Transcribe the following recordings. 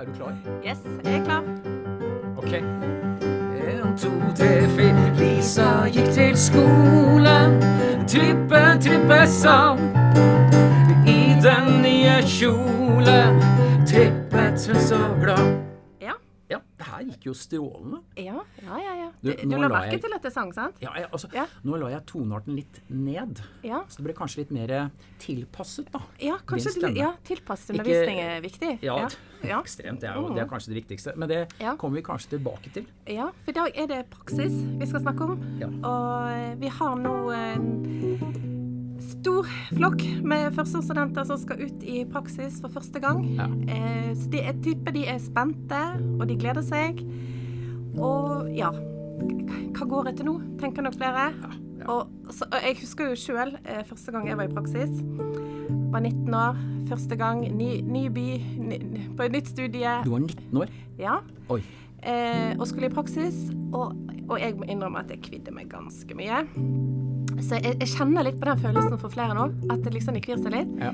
Er du klar? Yes, jeg er klar. Ok. En, to, tre, fire. Lisa gikk til skolen. Trippe, trippe sang. I den nye kjolen. Trippet hun så glad. Det gikk jo strålende. Ja, ja, ja. ja. Du, Du, la merke jeg- til at jeg sang, sant? Ja, jeg, altså, Ja. Nå la jeg tonearten litt ned. Ja. Så det ble kanskje litt mer tilpasset, da. Ja, kanskje stemme. ja, tilpasset undervisning er viktig. Ja, ja. ekstremt. Det er, jo, det er kanskje det viktigste. Men det kommer vi kanskje tilbake til. Ja, for i dag er det praksis vi skal snakke om. Ja. Og eh, vi har nå en stor flokk med førsteårsstudenter som skal ut i praksis for første gang. Ja. Eh, så de, jeg tipper de er spente, og de gleder seg. Og ja Hva går etter nå, tenker nok flere. Ja, ja. Og, så, jeg husker jo sjøl eh, første gang jeg var i praksis. Var 19 år. Første gang. Ny, ny by. Ny, på et nytt studie. Du var 19 år. Ja Oi. eh, og skulle i praksis. Og, og jeg må innrømme at jeg kvidde meg ganske mye. Så jeg, jeg kjenner litt på den følelsen for flere nå. At det liksom de kvir seg litt. Ja.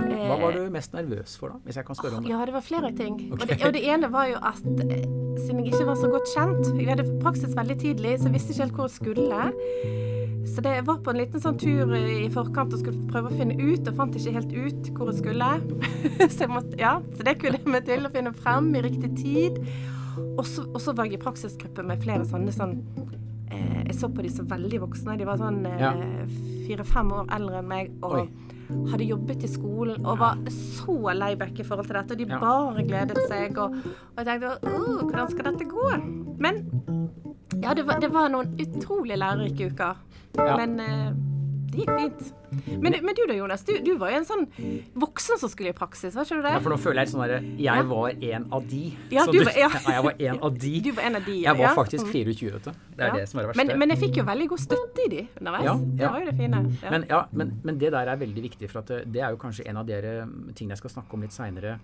Hva var du mest nervøs for, da? Hvis jeg kan spørre om det. Ja, det var flere ting. Okay. Og, det, og det ene var jo at eh, siden jeg ikke var så godt kjent Vi hadde praksis veldig tidlig, så jeg visste ikke helt hvor jeg skulle. Så det jeg var på en liten sånn tur i forkant og skulle prøve å finne ut, og fant ikke helt ut hvor jeg skulle. så, jeg måtte, ja, så det kunne jeg meg til å finne frem i riktig tid. Og så var jeg i praksisgruppe med flere sånne sånn eh, Jeg så på de som veldig voksne. De var sånn Ja. eh, fire-fem år eldre enn meg. og Oi. hadde jobbet i skolen og var så layback i forhold til dette. Og de Ja. bare gledet seg. Og, og jeg tenkte uh, hvordan skal dette gå? Men ja, det var, det var noen utrolig lærerike uker. Ja. Men eh, det gikk fint. Men, men du da, Jonas. Du, du var jo en sånn voksen som skulle i praksis, var ikke du det? Ja, for nå føler jeg sånn herre Jeg var en av de. Ja, du var- ja. jeg var en av de. Du var en av de, Jeg var faktisk Mm. 24, vet du. Det er Ja. det som er det verste. Men, men jeg fikk jo veldig god støtte i de underveis. Ja, Det var jo det fine. Ja. Men, ja, men, men det der er veldig viktig, for at det, det er jo kanskje en av dere mm, tingene jeg skal snakke om litt seinere.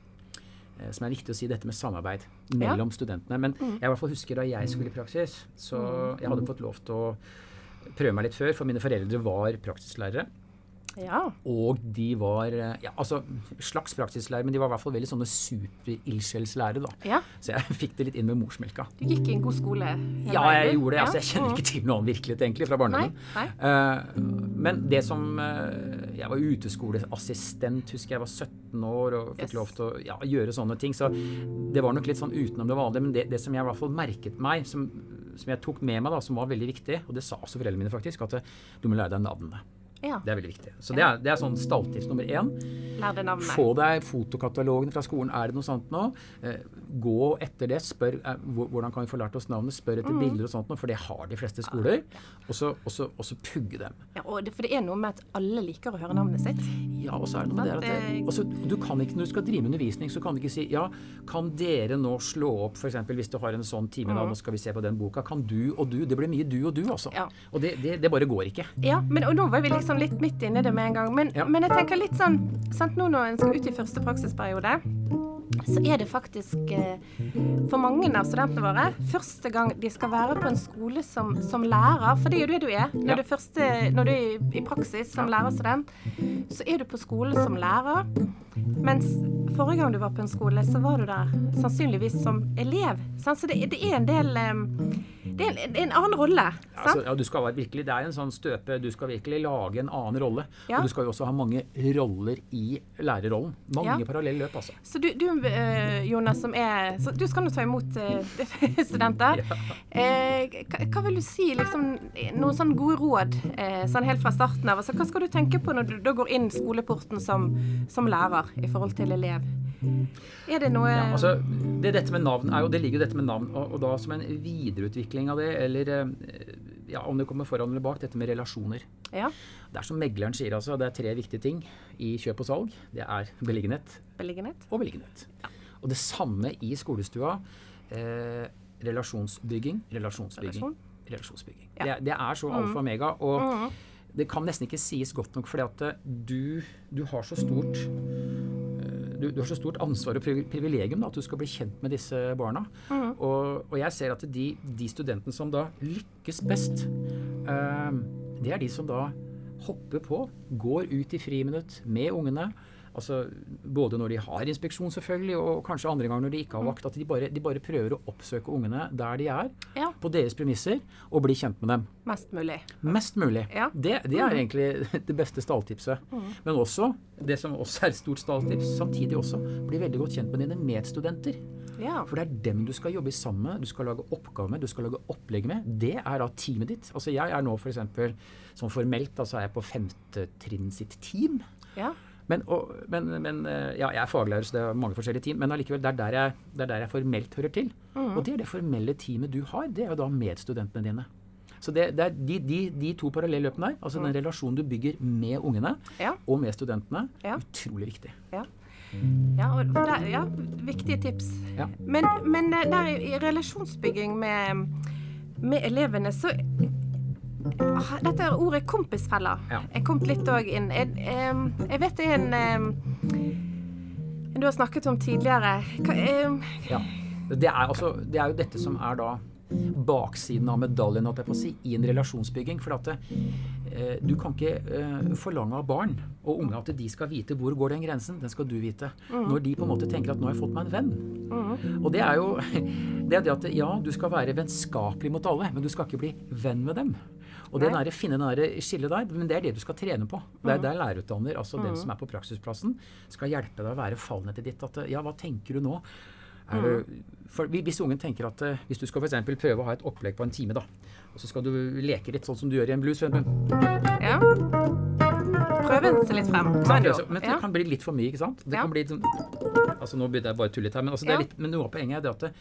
Som er viktig å si, dette med samarbeid mellom studentene. Men Mm. jeg i hvert fall husker da jeg skulle i praksis, så jeg hadde fått lov til å prøve meg litt før, for mine foreldre var praksislærere. Ja. Og de var eh, ja, altså slags praksislærere, men de var i hvert fall veldig sånne super-ildsjelslærere, da. ja. Så jeg fikk det litt inn med morsmelka. Du gikk i en god skole? Ja, jeg gjorde det. Altså, jeg kjenner ikke til noen annen virkelighet egentlig fra barndommen. nei. Eh, men det som uh, Jeg var uteskoleassistent, husker jeg var 17 år og fikk Yes. lov til å ja, gjøre sånne ting. Så det var nok litt sånn utenom det vanlige. Men det, det som jeg i hvert fall merket meg, som, som jeg tok med meg, da, som var veldig viktig, og det sa også foreldrene mine faktisk, at du må lære deg navnene. Ja. Det er veldig viktig. Så det er, det er sånn stalltips nummer én. Lær deg navnet. Få deg fotokatalogen fra skolen. Er det noe sånt nå? Eh, gå etter det. Spør eh, hvordan kan vi få lært oss navnet. Spør Mm. etter bilder og sånt nå, for det har de fleste skoler. Og så, pugge dem. Ja, og det, for det er noe med at alle liker å høre navnet sitt. Ja, og så er det noe med det at altså, du kan ikke, Når du skal drive med undervisning, så kan du ikke si ja, kan dere nå slå opp f.eks. hvis du har en sånn time da, nå skal vi se på den boka. Kan du og du? Det blir mye du og du, altså. Ja. Og det, det, det bare går ikke. Ja, men og nå var vi liksom litt midt inne i det med en gang. Men, Ja. men jeg tenker litt sånn sant, Nå når en skal ut i første praksisperiode, så er det faktisk eh, for mange av studentene våre første gang de skal være på en skole som, som lærer. For det er jo det du er. Når, Ja. du, første, når du er i, i praksis som lærerstudent, så er du på skole som lærer. Mens forrige gang du var på en skole, så var du der sannsynligvis som elev. Sant? Så det, det er en del eh, Det er en, en annen rolle. Sant? Altså, ja, du skal virkelig, Det er en sånn støpe Du skal virkelig lage en annen rolle. Ja. Og du skal jo også ha mange roller i lærerrollen. Mange Ja. parallelle løp, altså. Så du, du eh, Jonas, som er så Du skal nå ta imot eh, studenter. Eh, hva, hva vil du si, liksom, noen sånne gode råd eh, sånn helt fra starten av? Altså, hva skal du tenke på når du da går inn skoleporten som, som lærer i forhold til elev? Er det noe Ja, altså, det, dette med navn er jo, det ligger jo dette med navn, og, og da som en videreutvikling av det, eller eh, ja, om det kommer foran eller bak, dette med relasjoner. Ja, Det er som megleren sier, altså. Det er tre viktige ting i kjøp og salg. Det er beliggenhet beliggenhet? og beliggenhet. Og det samme i skolestua. Eh, relasjonsbygging, relasjonsbygging, Relasjon. relasjonsbygging. Ja. Det, det er så alfa og mega. Og det kan nesten ikke sies godt nok, fordi at du, du har så stort du, du har så stort ansvar og privilegium da, at du skal bli kjent med disse barna. Og, og jeg ser at de, de studentene som da lykkes best, eh, det er de som da hopper på, går ut i friminutt med ungene. Altså, både når de har inspeksjon, selvfølgelig, og kanskje andre ganger når de ikke har vakt. At de bare, de bare prøver å oppsøke ungene der de er, Ja. på deres premisser, og bli kjent med dem. Mest mulig. Mest mulig. Ja. Det, det er egentlig det beste stalltipset. Men også, det som også er et stort stalltips, samtidig også, bli veldig godt kjent med dine medstudenter. Ja. For det er dem du skal jobbe sammen med, du skal lage oppgaver med, du skal lage opplegg med. Det er da teamet ditt. Altså jeg er nå f.eks. sånn formelt, så er jeg på femte trinn sitt team. ja. Men, og, men, men eh, ja, jeg er faglærer, så det er mange forskjellige team. Men allikevel, det er der jeg, det er der jeg formelt hører til. Og det er det formelle teamet du har. Det er jo da medstudentene dine. Så det, det er de, de, de to parallelløpene der, altså den relasjonen du bygger med ungene Ja. og med studentene, Ja. utrolig viktig. Ja. Ja, der, ja, viktige tips. Ja. Men, men eh, der i, relasjonsbygging med, med elevene, så Dette er ordet kompisfeller. Ja. Jeg kom litt òg inn. Jeg, jeg vet det er en Du har snakket om tidligere. Hva, Ja. Det er, altså, det er jo dette som er da baksiden av medaljen holdt jeg på å si, i en relasjonsbygging. For at det, eh, du kan ikke eh, forlange av barn og unge at de skal vite hvor går den grensen. Den skal du vite. Når de på en måte tenker at 'nå har jeg fått meg en venn'. Og det er jo det, er det at ja, du skal være vennskapelig mot alle, men du skal ikke bli venn med dem. Og det der, finne det skillet der, men det er det du skal trene på. Det er der lærerutdanner, altså den som er på praksisplassen, skal hjelpe deg å være fallnettet ditt. At ja, hva tenker du nå? Det, for Hvis ungen tenker at eh, hvis du skal for prøve å ha et opplegg på en time, da, og så skal du leke litt sånn som du gjør i en blues, ja. Prøve seg litt frem. Men, det kan bli litt for mye, ikke sant? Det kan bli sånn, altså Nå begynner jeg bare å tulle litt her, men, altså det litt, men noe av poenget er det at det,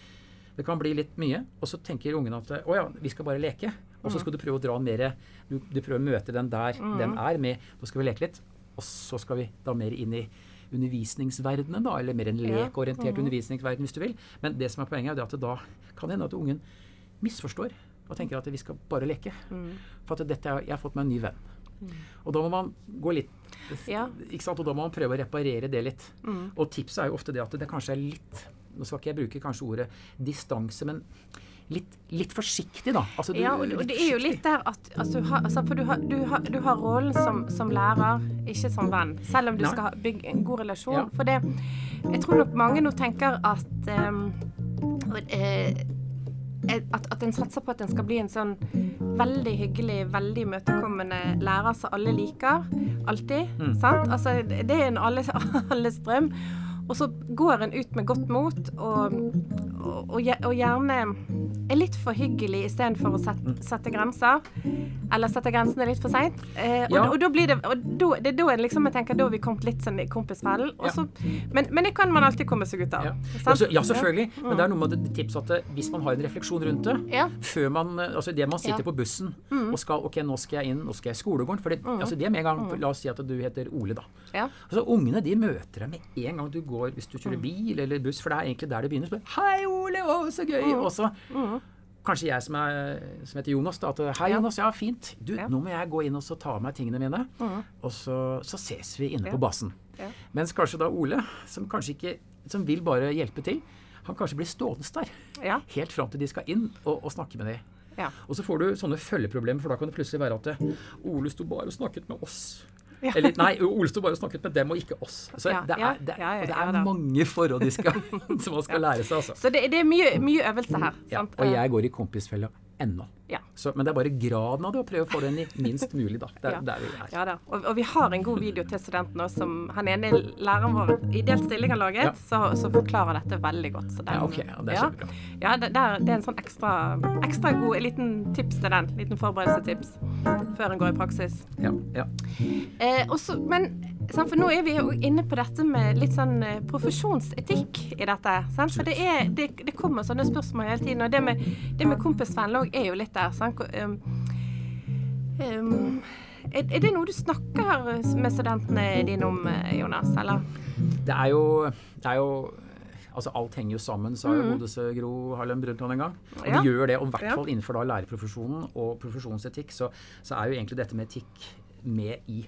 det kan bli litt mye, og så tenker ungen at å ja, vi skal bare leke. Og Mm. så skal du prøve å dra mer du, du prøver å møte den der den er med. Nå skal vi leke litt, og så skal vi da mer inn i undervisningsverdenen, da, eller mer en Ja. lekorientert undervisningsverden, hvis du vil. Men det som er poenget, er at det da kan hende at ungen misforstår og tenker at vi skal bare leke. For at dette jeg har fått meg en ny venn. Og da må man gå litt Ja. ikke sant? Og da må man prøve å reparere det litt. Og tipset er jo ofte det at det kanskje er litt Nå skal ikke jeg bruke kanskje ordet distanse, men litt, litt forsiktig, da. Altså, du- Ja, og, og det er jo litt der at altså, du har, altså, For du har, du har, du har rollen som, som lærer, ikke som venn. Selv om du Nei. skal bygge en god relasjon. Ja. For det Jeg tror nok mange nå tenker at um, uh, at, at en satser på at en skal bli en sånn veldig hyggelig, veldig imøtekommende lærer som alle liker. Alltid. Mm. Sant? Altså, det er en alle, alles drøm. Og så går en ut med godt mot, og, og, og, og gjerne er litt for hyggelig istedenfor å sette, sette grenser. Eller sette grensene litt for seint. Eh, og, Ja. og da blir det og da, Det er da en liksom, jeg tenker, da har vi kommet litt sånn i kompisfellen. Ja. Men, men det kan man alltid komme seg ut av. Ja. altså, Ja, selvfølgelig. ja, selvfølgelig. Men det er noe med det tips at eh, hvis man har en refleksjon rundt det Ja. før man, eh, altså det man sitter Ja. på bussen og skal Ok, nå skal jeg inn, nå skal jeg i skolegården. For det, altså det med en gang La oss si at du heter Ole, da. Ja. Altså Ungene de møter deg med en gang du går hvis du kjører bil eller buss, for det er egentlig der det begynner. Så Hei, Ole! Å, så gøy! Og så Kanskje jeg som, er, som heter Jonas, da. At Hei, Ja. Jonas. Ja, fint. Du, Ja. nå må jeg gå inn og så ta av meg tingene mine. Og så, så ses vi inne Ja. på bassen. Ja. Mens kanskje da Ole, som kanskje ikke Som vil bare hjelpe til, han kanskje blir stående der. Helt fram til de skal inn og, og snakke med dem. Ja. Og så får du sånne følgeproblemer, for da kan det plutselig være at Ole sto bare og snakket med oss. Ja. Eller nei, Ole sto bare og snakket med dem og ikke oss. Så Ja, det er, det, og det er mange forhold de skal, som man skal lære seg, altså. Så det, det er mye, mye øvelse her. Og jeg går i kompisfella ennå. Ja. Så, men det er bare graden av det å prøve å få den i minst mulig, da. Det er Ja. der vi er. Ja da. Og, og vi har en god video til studenten òg som han ene læreren vår i delt stilling har laget, Ja. så, så forklarer dette veldig godt. Så den, Ja, ok, ja, det er ja. kjempebra. Ja, det, det er en sånn ekstra, ekstra god liten tips til den. Liten forberedelsestips før en går i praksis. Ja, ja. Eh, også, men for nå er vi jo inne på dette med litt sånn eh, profesjonsetikk i dette. Sant? For det, er, det, det kommer sånne spørsmål hele tiden. Og det med, det med kompisvenn òg er jo litt der. Um, um, er, er det noe du snakker med studentene dine om, eh, Jonas? Eller? Det er jo, det er jo Altså, alt henger jo sammen, sa jo godeste Gro Harlem Brundtland en gang. Og Mm. Ja. det gjør det. Og i hvert fall innenfor da lærerprofesjonen og profesjonsetikk, så, så er jo egentlig dette med etikk med i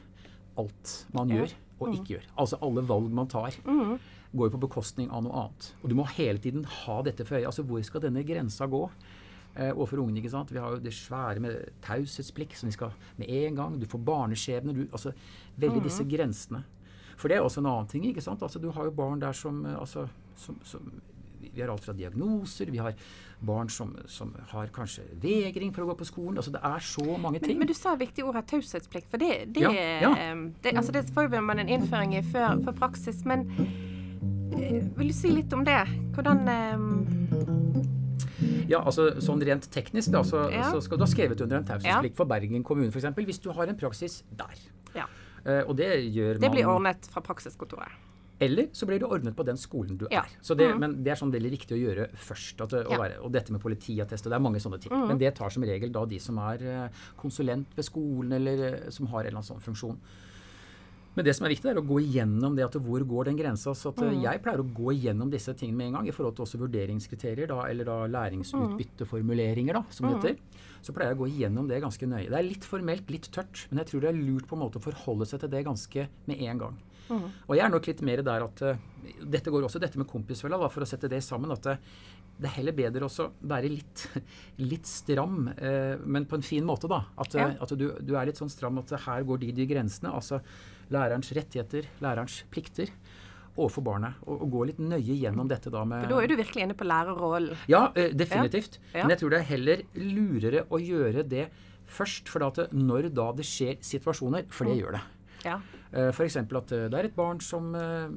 alt man Ja. Mm. gjør og ikke gjør. Altså alle valg man tar, går jo på bekostning av noe annet. Og du må hele tiden ha dette for øye. Altså hvor skal denne grensa gå? Eh, overfor ungene, ikke sant. Vi har jo det svære med taushetsplikt som vi skal med en gang. Du får barneskjebner. Du, altså veldig disse grensene. For det er også en annen ting. ikke sant? Altså, du har jo barn der som, eh, altså, som, som Vi har alt fra diagnoser, vi har barn som, som, har kanskje vegring for å gå på skolen. altså Det er så mange ting. Men, men du sa et viktig ord her, taushetsplikt. For det, det, ja, ja. det, altså det får man en innføring i før, før praksis. Men eh, vil du si litt om det? Hvordan ja, altså sånn rent teknisk da, så, ja. så skal du ha skrevet under en taushetsplikt for Bergen kommune f.eks. hvis du har en praksis der. Ja. Uh, og det gjør man Det blir ordnet fra praksiskontoret. Eller så blir det ordnet på den skolen du ja. er. Det, mm. Men det er sånn veldig riktig å gjøre først. At, ja. være, og dette med politiattest og Det er mange sånne ting. Mm. Men det tar som regel da de som er uh, konsulent ved skolen, eller uh, som har en eller annen sånn funksjon. Men det som er viktig, er å gå igjennom det at hvor går den grensa. Så at mm. jeg pleier å gå igjennom disse tingene med en gang i forhold til også vurderingskriterier, da, eller da læringsutbytteformuleringer, da, som det mm. heter. Så pleier jeg å gå igjennom det ganske nøye. Det er litt formelt, litt tørt, men jeg tror det er lurt på en måte å forholde seg til det ganske med en gang. Mm. Og jeg er nok litt mer der at uh, Dette går også dette med kompisfella, for å sette det sammen. at uh, det er heller bedre å være litt, litt stram, eh, men på en fin måte, da. At, ja. at du, du, er litt sånn stram at her går de, de grensene. altså lærerens rettigheter, lærerens plikter overfor barnet. Og, og gå litt nøye gjennom dette da med For Da er du virkelig inne på lærerrollen? Ja, eh, definitivt. Ja. Ja. Men jeg tror det er heller lurere å gjøre det først. For at når da det skjer situasjoner, for det mm. gjør det. Ja. Uh, F.eks. at uh, det er et barn som uh,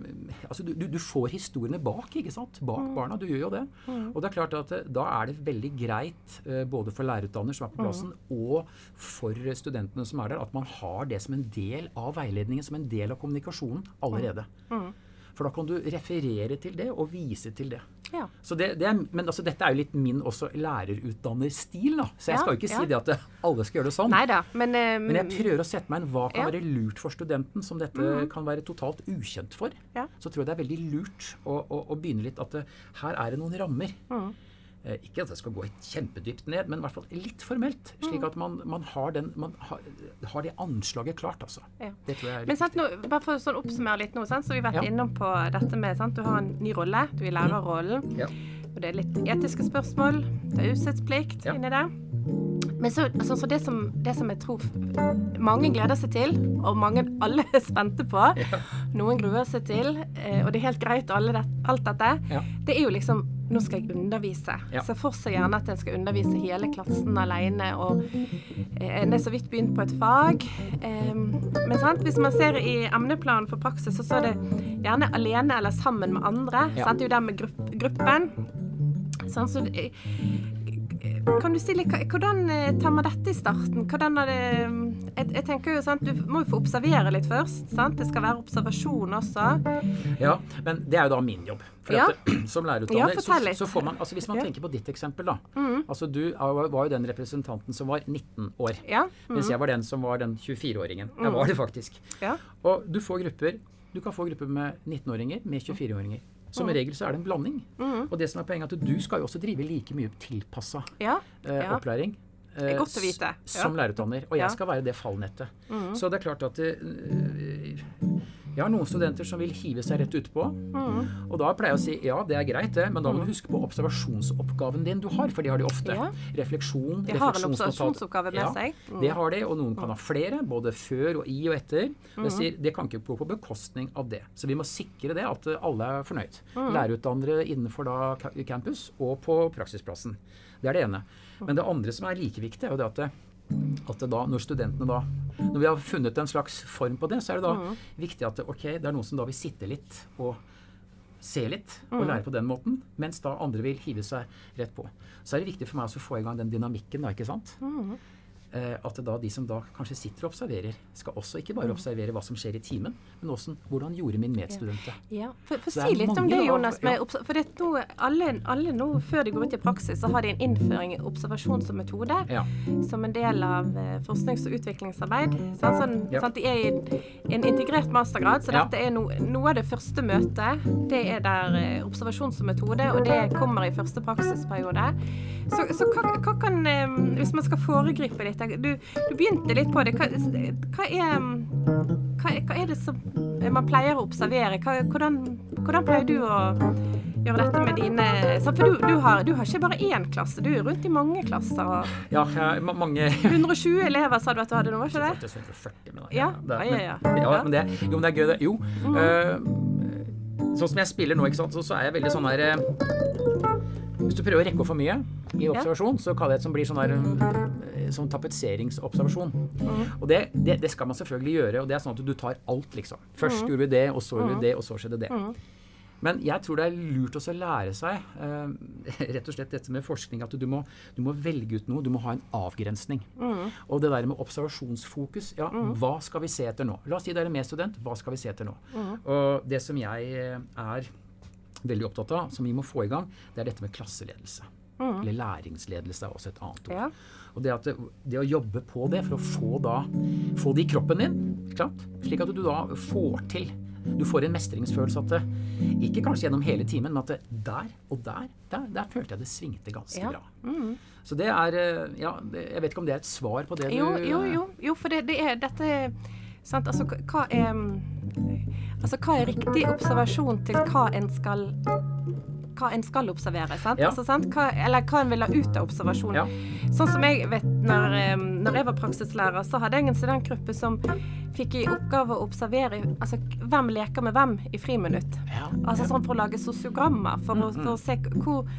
altså du, du, får historiene bak ikke sant? Bak mm. barna. Du gjør jo det. Mm. Og det er klart at da er det veldig greit både for lærerutdanner som er på mm. plassen, mm. og for studentene som er der, at man har det som en del av veiledningen, som en del av kommunikasjonen allerede. Mm. For da kan du referere til det og vise til det. Ja. Det, det er, men altså, dette er jo litt min også lærerutdannerstil. da. Så jeg ja, skal jo ikke si det at alle skal gjøre det sånn. Neida, men, uh, men jeg prøver å sette meg inn hva kan være lurt for studenten, som dette mm. kan være totalt ukjent for. Så tror jeg det er veldig lurt å, å, å begynne litt at det, uh, her er det noen rammer. Mm. Eh, ikke at det skal gå kjempedypt ned, men i hvert fall litt formelt. Slik at man, man, har, den, man har, har, det anslaget klart, altså. Ja. Det tror jeg er men sant, nå, Bare for å sånn oppsummere litt nå, sant, så vi har vært ja. innom på dette med sant, Du har en ny rolle, du er lærerrollen. Ja. Og det er litt etiske spørsmål, taushetsplikt ja. inni det. Men så, altså, så det, som, det, som, jeg tror mange gleder seg til, og mange alle er spente på, ja. noen gruer seg til, eh, og det er helt greit, alle det, alt dette, ja. det er jo liksom nå skal jeg undervise. Ja. Se for seg gjerne at en skal undervise hele klassen alene. Og eh, en er så vidt begynt på et fag. Eh, men sant? hvis man ser i emneplanen for praksis, så står det gjerne alene eller sammen med andre. Ja. Sant? Det er jo det med grupp, gruppen. Sånn, Så kan du si litt, Hvordan eh, tar man dette i starten? Hvordan er det jeg, jeg, tenker jo, sant, Du må jo få observere litt først. sant? Det skal være observasjon også. Ja, men det er jo da min jobb. For ja. at, Som lærerutdanner ja, så, så, får man altså Hvis man ja. tenker på ditt eksempel, da. Mm. altså Du var jo den representanten som var 19 år. Ja. Mm. Mens jeg var den som var den 24-åringen. Jeg var det faktisk. Ja. Og du får grupper du kan få grupper med 19-åringer med 24-åringer. Som mm. regel så er det en blanding. Mm. Og det som er poenget, er at du skal jo også drive like mye tilpassa ja, eh, ja. opplæring. Eh. Som lærerutdanner. Og jeg skal være det fallnettet. Mm. Så det er klart at det, uh, jeg har noen studenter som vil hive seg rett utpå. Mm. Og da pleier jeg å si ja, det er greit, det, men da må du mm. huske på observasjonsoppgaven din du har, for de har de ofte. Ja. Refleksjon. De har en observasjonsoppgave med ja, seg. Mm. Det har de, og noen kan ha flere, både før og i og etter. Mm. Det, sier, det kan ikke gå på bekostning av det. Så vi må sikre det, at alle er fornøyd. Mm. Lærerutdannere innenfor da campus og på praksisplassen. Det er det ene. Men det andre som er like viktig, er jo det at at da, når studentene da Når vi har funnet en slags form på det, så er det da mm. viktig at ok, det er noen som da vil sitte litt og se litt og mm. lære på den måten, mens da andre vil hive seg rett på. Så er det viktig for meg å få i gang den dynamikken, da, ikke sant. Mm. Eh, at da de som da kanskje sitter og observerer, skal også ikke bare mm. observere hva som skjer i timen, men også hvordan gjorde min medstudent det. Ja. For, for si litt om det, Jonas. Av, ja. for det nå, alle, alle, nå, før de går ut i praksis, så har de en innføring i observasjon som metode. Ja. Som en del av uh, forsknings- og utviklingsarbeid. Sånn, sånn, ja. sånn, de er i en integrert mastergrad, så dette er no, noe av det første møtet. Det er der uh, observasjon som metode, og det kommer i første praksisperiode. Så, så hva, hva, kan Hvis man skal foregripe litt du, du, begynte litt på det. Hva, hva, er, hva, hva, er, det som man pleier å observere? hvordan, hvordan pleier du å gjøre dette med dine For du, du, har, du, har, ikke bare én klasse, du er rundt i mange klasser. Ja, mange 120 elever sa du at du hadde nå, var ikke det? 140, men, ja, det, ja, ja, ja. ja men det, jo, men det er gøy, det. Jo. Mm. Uh, sånn som jeg spiller nå, ikke sant, så, så er jeg veldig sånn her uh, Hvis du prøver å rekke opp for mye i observasjon, så kaller jeg det som blir sånn der som tapetseringsobservasjon. Mm. Og det, det, det, skal man selvfølgelig gjøre, og det er sånn at du tar alt, liksom. Først mm. gjorde vi det, og så gjorde vi det, og så skjedde det. Mm. Men jeg tror det er lurt også å lære seg eh, rett og slett dette med forskning, at du må, du må, velge ut noe. Du må ha en avgrensning. Mm. Og det der med observasjonsfokus Ja, mm. hva skal vi se etter nå? La oss si dere er medstudent. Hva skal vi se etter nå? Mm. Og det som jeg eh, er veldig opptatt av, som vi må få i gang, det er dette med klasseledelse. Mm. Eller læringsledelse er også et annet ord. Ja. Og det, det, det, å jobbe på det for å få, da, få det i kroppen din, slik at du da får til du får en mestringsfølelse at det, Ikke kanskje gjennom hele timen, men at det, der og der, der, der følte jeg det svingte ganske ja. bra. Mm. Så det er Ja, det, jeg vet ikke om det er et svar på det jo, du Jo, jo, jo, for det, det er dette sant? Altså, hva er Altså, hva er riktig observasjon til hva en skal hva en skal observere. sant? Ja. Altså, sant? Hva, eller hva en vil ha ut av observasjon. Ja. Sånn som jeg vet, når, når, jeg var praksislærer, så hadde jeg en studentgruppe som fikk i oppgave å observere altså, hvem leker med hvem i friminutt. Ja, altså sånn for å lage sosiogrammer, for, mm, for å se hvor,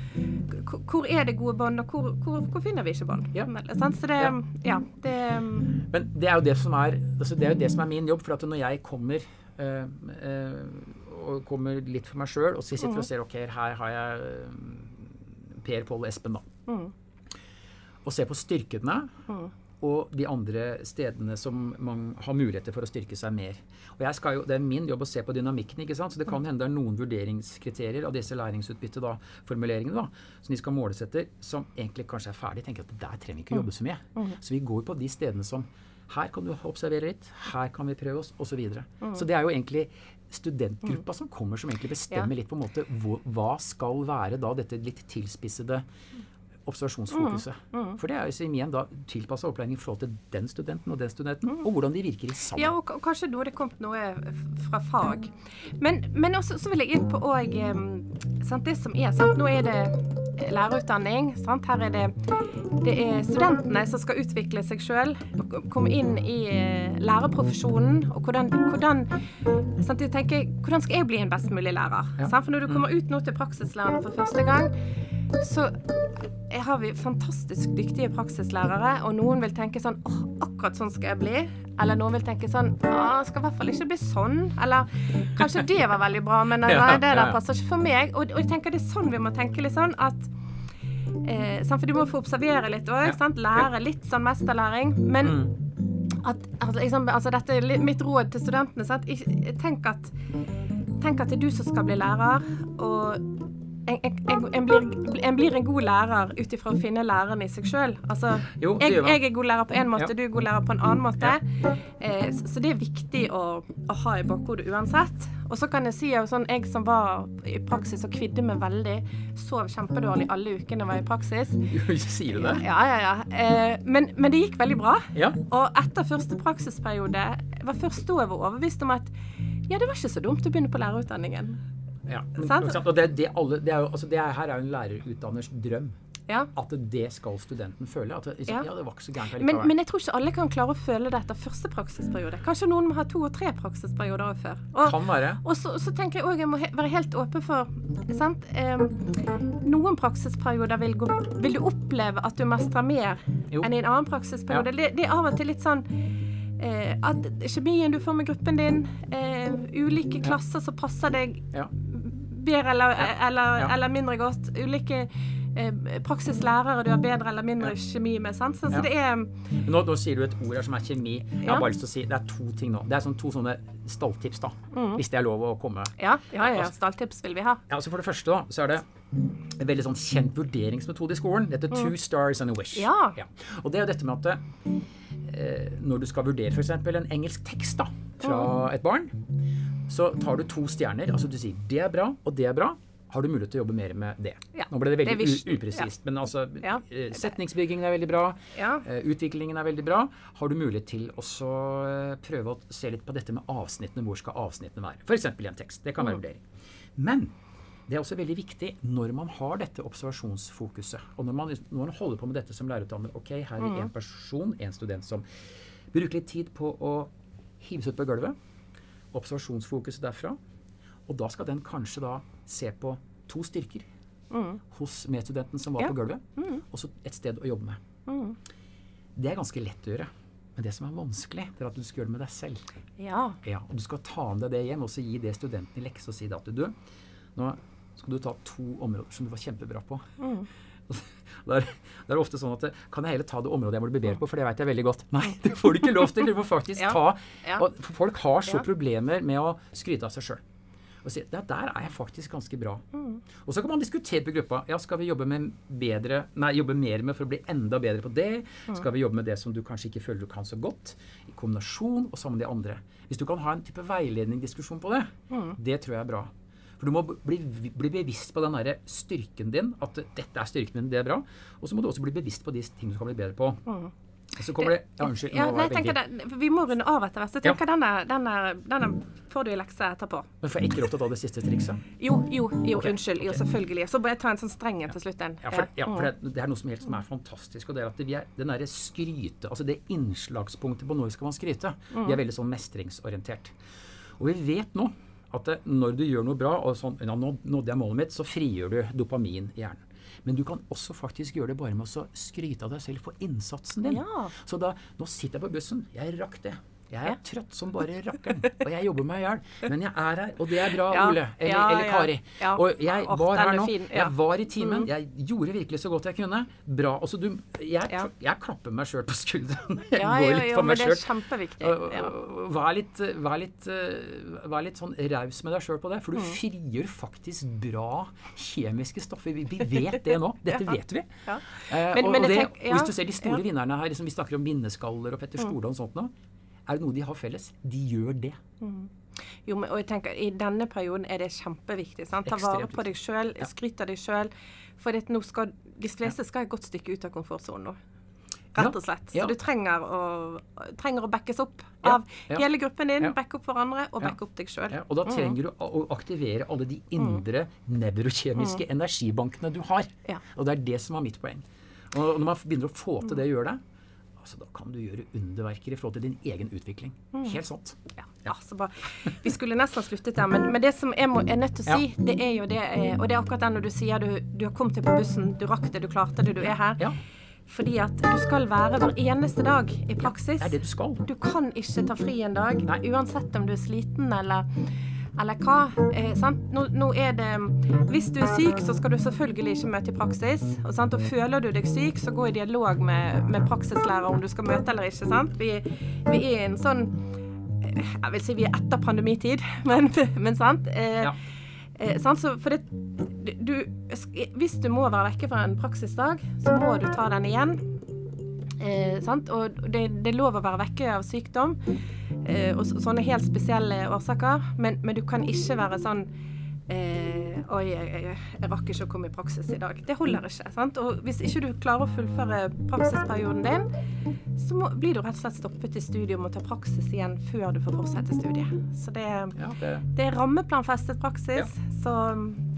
hvor, er det gode bånd, og hvor, hvor, hvor, finner vi ikke bånd. Ja. Så det, ja. det Men det er jo det som er, altså det er, det som er min jobb. For at når jeg kommer øh, øh, og kommer litt for meg sjøl og så sitter mm. og ser ok, her har jeg Per Pål Espen, da. Mm. Og ser på styrkene. Mm og de andre stedene som man har muligheter for å styrke seg mer. Og jeg skal jo, Det er min jobb å se på dynamikken, ikke sant? så det kan hende det er noen vurderingskriterier av disse læringsutbytteformuleringene da, som de skal måles etter, som egentlig kanskje er ferdig. tenker at Der trenger vi ikke jobbe så mye. Mm. Mm. Så vi går på de stedene som her kan du observere litt, her kan vi prøve oss, osv. Så, videre. mm. så det er jo egentlig studentgruppa som kommer, som egentlig bestemmer litt på en måte hva skal være da dette litt tilspissede observasjonsfokuset. Mm, mm. For det er jo igjen da tilpassa opplæring i forhold til den studenten og den studenten, mm. og hvordan de virker i sammen. Ja, og kanskje nå det kommet noe fra fag. Men, men også så vil jeg inn på òg det som er sant? Nå er det lærerutdanning. Sant? Her er det, det er studentene som skal utvikle seg sjøl, komme inn i eh, lærerprofesjonen. Og hvordan, hvordan, sant? Jeg tenker, hvordan skal jeg bli en best mulig lærer? Ja. For når du kommer ut nå til praksislæreren for første gang, så har vi fantastisk dyktige praksislærere, og noen vil tenke sånn åh, akkurat sånn skal jeg bli. Eller noen vil tenke sånn åh, skal i hvert fall ikke bli sånn. Eller kanskje det var veldig bra, men nei, det der passer ikke for meg. Og, og, jeg tenker det er sånn vi må tenke litt sånn at eh, For du må få observere litt òg. Lære litt sånn mesterlæring. Men mm. at, altså, liksom, altså, dette er mitt råd til studentene. Sant? Tenk at Tenk at det er du som skal bli lærer, og en, blir, en, blir, en god lærer ut ifra å finne læreren i seg sjøl. Altså, jeg, jeg, er god lærer på én måte, ja. du er god lærer på en annen måte. Ja. Eh, så det er viktig å, å ha i bakhodet uansett. Og så kan jeg si at sånn, jeg som var i praksis og kvidde meg veldig, sov kjempedårlig alle ukene jeg var i praksis. Sier du det? Ja, ja, ja. Eh, men, men, det gikk veldig bra. Ja. Og etter første praksisperiode var først da jeg var overbevist om at ja, det var ikke så dumt å begynne på lærerutdanningen. Ja, og det, det, alle, det, er jo, altså det er, her er jo en lærerutdanners drøm. Ja. At det skal studenten føle. At det, ja. ja det var ikke så gærent men, men, jeg tror ikke alle kan klare å føle det etter første praksisperiode. Kanskje noen må ha to og tre praksisperioder før. Og, kan være. Og så, så tenker jeg òg jeg må he være helt åpen for sant? Eh, Noen praksisperioder vil, gå, vil, du oppleve at du mestrer mer jo. enn i en annen praksisperiode. Ja. Det, det, er av og til litt sånn eh, at kjemien du får med gruppen din, eh, ulike klasser som passer deg ja bedre eller, eller, ja. eller mindre godt. Ulike eh, praksislærere du har bedre eller mindre kjemi med. Sant? Så, så det er nå, nå, sier du et ord her som er kjemi. Jeg har bare lyst til å si Det er to ting nå. Det er sånn, to sånne stalltips, da. Mm. Hvis det er lov å komme. Ja, ja, ja. ja. stalltips vil vi ha. Ja, altså For det første da, så er det en veldig sånn kjent vurderingsmetode i skolen. Det heter mm. two stars and a wish. Ja. ja. Og det er jo dette med at eh, når du skal vurdere f.eks. en engelsk tekst da, fra mm. et barn, så tar du to stjerner. altså Du sier 'det er bra', og 'det er bra'. Har du mulighet til å jobbe mer med det? Ja, Nå ble det veldig det upresist, ja. men altså ja. Eh, setningsbyggingen er veldig bra. Eh, utviklingen er veldig bra. Har du mulighet til å eh, prøve å se litt på dette med avsnittene? Hvor skal avsnittene være? F.eks. i en tekst. Det kan være mm. vurdering. Men det er også veldig viktig når man har dette observasjonsfokuset. Og når man, når man holder på med dette som lærerutdanner. Ok, her er det en person, en student som bruker litt tid på å hives ut på gulvet. Observasjonsfokuset derfra. Og da skal den kanskje da se på to styrker hos medstudenten som var Ja. på gulvet, og så et sted å jobbe med. Det er ganske lett å gjøre. Men det som er vanskelig, det er at du skal gjøre det med deg selv. Ja. Ja, og Du skal ta med deg det hjem og så gi det studenten i lekse og si det at du, nå skal du ta to områder som du var kjempebra på. Det er, det er ofte sånn at Kan jeg heller ta det området jeg må bli bedre på, for det vet jeg veldig godt. Nei, det får du ikke lov til. Du må faktisk Ja. ta og Folk har så Ja. problemer med å skryte av seg sjøl. Og si "Ja, der er jeg faktisk ganske bra. Mm. Og så kan man diskutere på gruppa. Ja, skal vi jobbe, med bedre, nei, jobbe mer med for å bli enda bedre på det? Mm. Skal vi jobbe med det som du kanskje ikke føler du kan så godt? I kombinasjon og sammen med de andre. Hvis du kan ha en type veiledningsdiskusjon på det, Mm. det tror jeg er bra. For du må bli, bli bevisst på den der styrken din, at dette er styrken din, det er bra. Og så må du også bli bevisst på de tingene du kan bli bedre på. Mm. så kommer det Ja, unnskyld. Mm. Ja, nei, det, Vi må runde av etter hvert. Så jeg Ja. tenker denne, denne, denne får du i lekse etterpå. Men får jeg ikke lov til å ta det siste trikset? Jo, jo, jo okay. unnskyld. Jo, selvfølgelig. Så bare ta en sånn streng en til slutt. Ja, for, ja, for Mm. det, det er noe som, helt, som er fantastisk. og det er at vi er, Den derre skryte, altså det innslagspunktet på når skal man skryte, vi er veldig sånn mestringsorientert. Og vi vet nå at det, når du gjør noe bra, og sånn ja, nå nådde jeg målet mitt, så frigjør du dopamin i hjernen. Men du kan også faktisk gjøre det bare med å skryte av deg selv for innsatsen din. Ja. Så da Nå sitter jeg på bussen. Jeg rakk det. Jeg er trøtt som bare rakkeren, og jeg jobber meg i hjel. Men jeg er her, og det er bra, Ole. Eller, eller Kari. Og jeg var her er nå. Mm. Jeg var i timen. Jeg gjorde virkelig så godt jeg kunne. Bra. Altså, du, jeg, jeg klapper meg sjøl på skulderen. Jeg Ja, går litt jo, for men det er kjempeviktig. Vær litt, vær litt, eh, vær litt sånn raus med deg sjøl på det, Mm. for du frigjør faktisk bra kjemiske stoffer. Vi, vet det nå. Dette vet vi. Ja. Eh, Men- og, det, hvis du ser de store. Mm. vinnerne her, liksom vi snakker om Minneskaller og Petter Stordalen og sånt nå, er det noe de har felles? De gjør det. Jo, men, og jeg tenker, I denne perioden er det kjempeviktig. Sant? Ta vare på deg sjøl, Ja. skryt av deg sjøl. For nå skal, de fleste skal et godt stykke ut av komfortsonen nå. Rett og slett. Så du trenger å, trenger å backes opp av ja. hele gruppen din, Ja. backe opp hverandre og Ja. backe opp deg sjøl. Ja, og da trenger du å aktivere alle de indre nevrokjemiske energibankene du har. Ja. Og det er det som er mitt poeng. Og når man begynner å få til det og gjøre det, altså, da kan du gjøre underverker i forhold til din egen utvikling. Helt sant. Ja, ja, så bra. Vi skulle nesten sluttet der, men, men det som jeg må, er nødt til å si, det er jo det eh, Og det er akkurat det når du sier du, du har kommet deg på bussen, du rakk det, du klarte det, du er her. Ja, Fordi at du skal være hver eneste dag i praksis. det er det du skal. Du kan ikke ta fri en dag, Nei. uansett om du er sliten eller, eller hva. Eh, sant? Nå, nå er det Hvis du er syk, så skal du selvfølgelig ikke møte i praksis. Og, sant? og føler du deg syk, så gå i dialog med, med praksislærer om du skal møte eller ikke. Sant? Vi, vi er i en sånn Jeg vil si vi er etter pandemitid, men, men sant? Eh, Ja. Eh, sant? Så for det, du, hvis du må være vekke fra en praksisdag, så må du ta den igjen. Eh, sant? Og det, det er lov å være vekke av sykdom eh, og sånne helt spesielle årsaker, men, men du kan ikke være sånn eh, Oi, jeg, jeg, jeg rakk ikke å komme i praksis i dag. Det holder ikke. Sant? Og hvis ikke du klarer å fullføre praksisperioden din, så må, blir du rett og slett stoppet i studiet og må ta praksis igjen før du får fortsette studiet. Så det, Ja, det, det er rammeplanfestet praksis, så,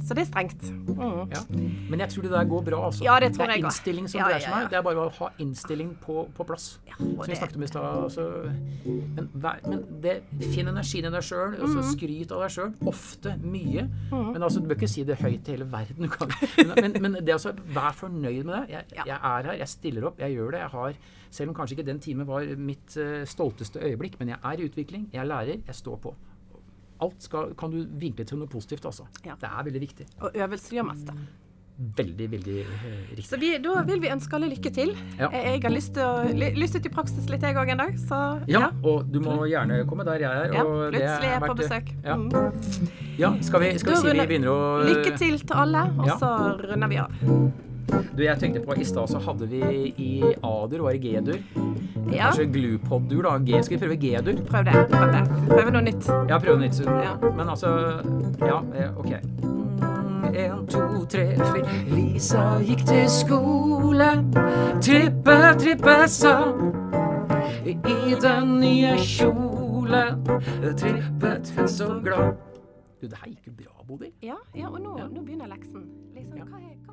så det er strengt. Mm. ja. Men jeg tror det der går bra. Altså. Ja, det tror er innstilling som dreier seg om. Det er bare å ha innstilling på, på plass. Ja, Som vi snakket om i stad. Altså, men, men det, finn energien i deg sjøl, og Mm. så skryt av deg sjøl. Ofte mye. Men altså, du bør ikke si det høyt til hele verden. Kan, men, men, men det altså, vær fornøyd med det. Jeg, jeg er her, jeg stiller opp, jeg gjør det. Jeg har, selv om kanskje ikke den timen var mitt uh, stolteste øyeblikk, men jeg er i utvikling, jeg lærer, jeg står på. Alt skal, kan du vinkle til noe positivt, altså. Ja. Det er veldig viktig. og øvelse gjør mester. Veldig, veldig eh, riktig. Så vi, da vil vi ønske alle lykke til. Ja. Jeg, jeg har lyst til å lyst til praksis litt, jeg òg en dag. Så Ja, og du må gjerne komme der jeg er. Ja, plutselig er jeg på besøk. Ja, Mm. ja skal vi, skal vi si vi begynner å Lykke til til alle, og Ja. så runder vi av. Du, jeg tenkte på I stad så hadde vi i A-dur, og i G-dur? Ja, Kanskje Glupod-dur, da. G, skal vi prøve G-dur? prøv det. Prøv det. Prøv noe nytt. Ja, prøv noe nytt. Ja. Men altså Ja, eh, OK. En, to, tre, fire. Lisa gikk til skole. Trippe, trippe sa. I den nye kjolen trippet hun så glad. Du, det her gikk jo bra, Bodil. Ja, ja og nå, nå begynner leksen. Liksom, hva, er, hva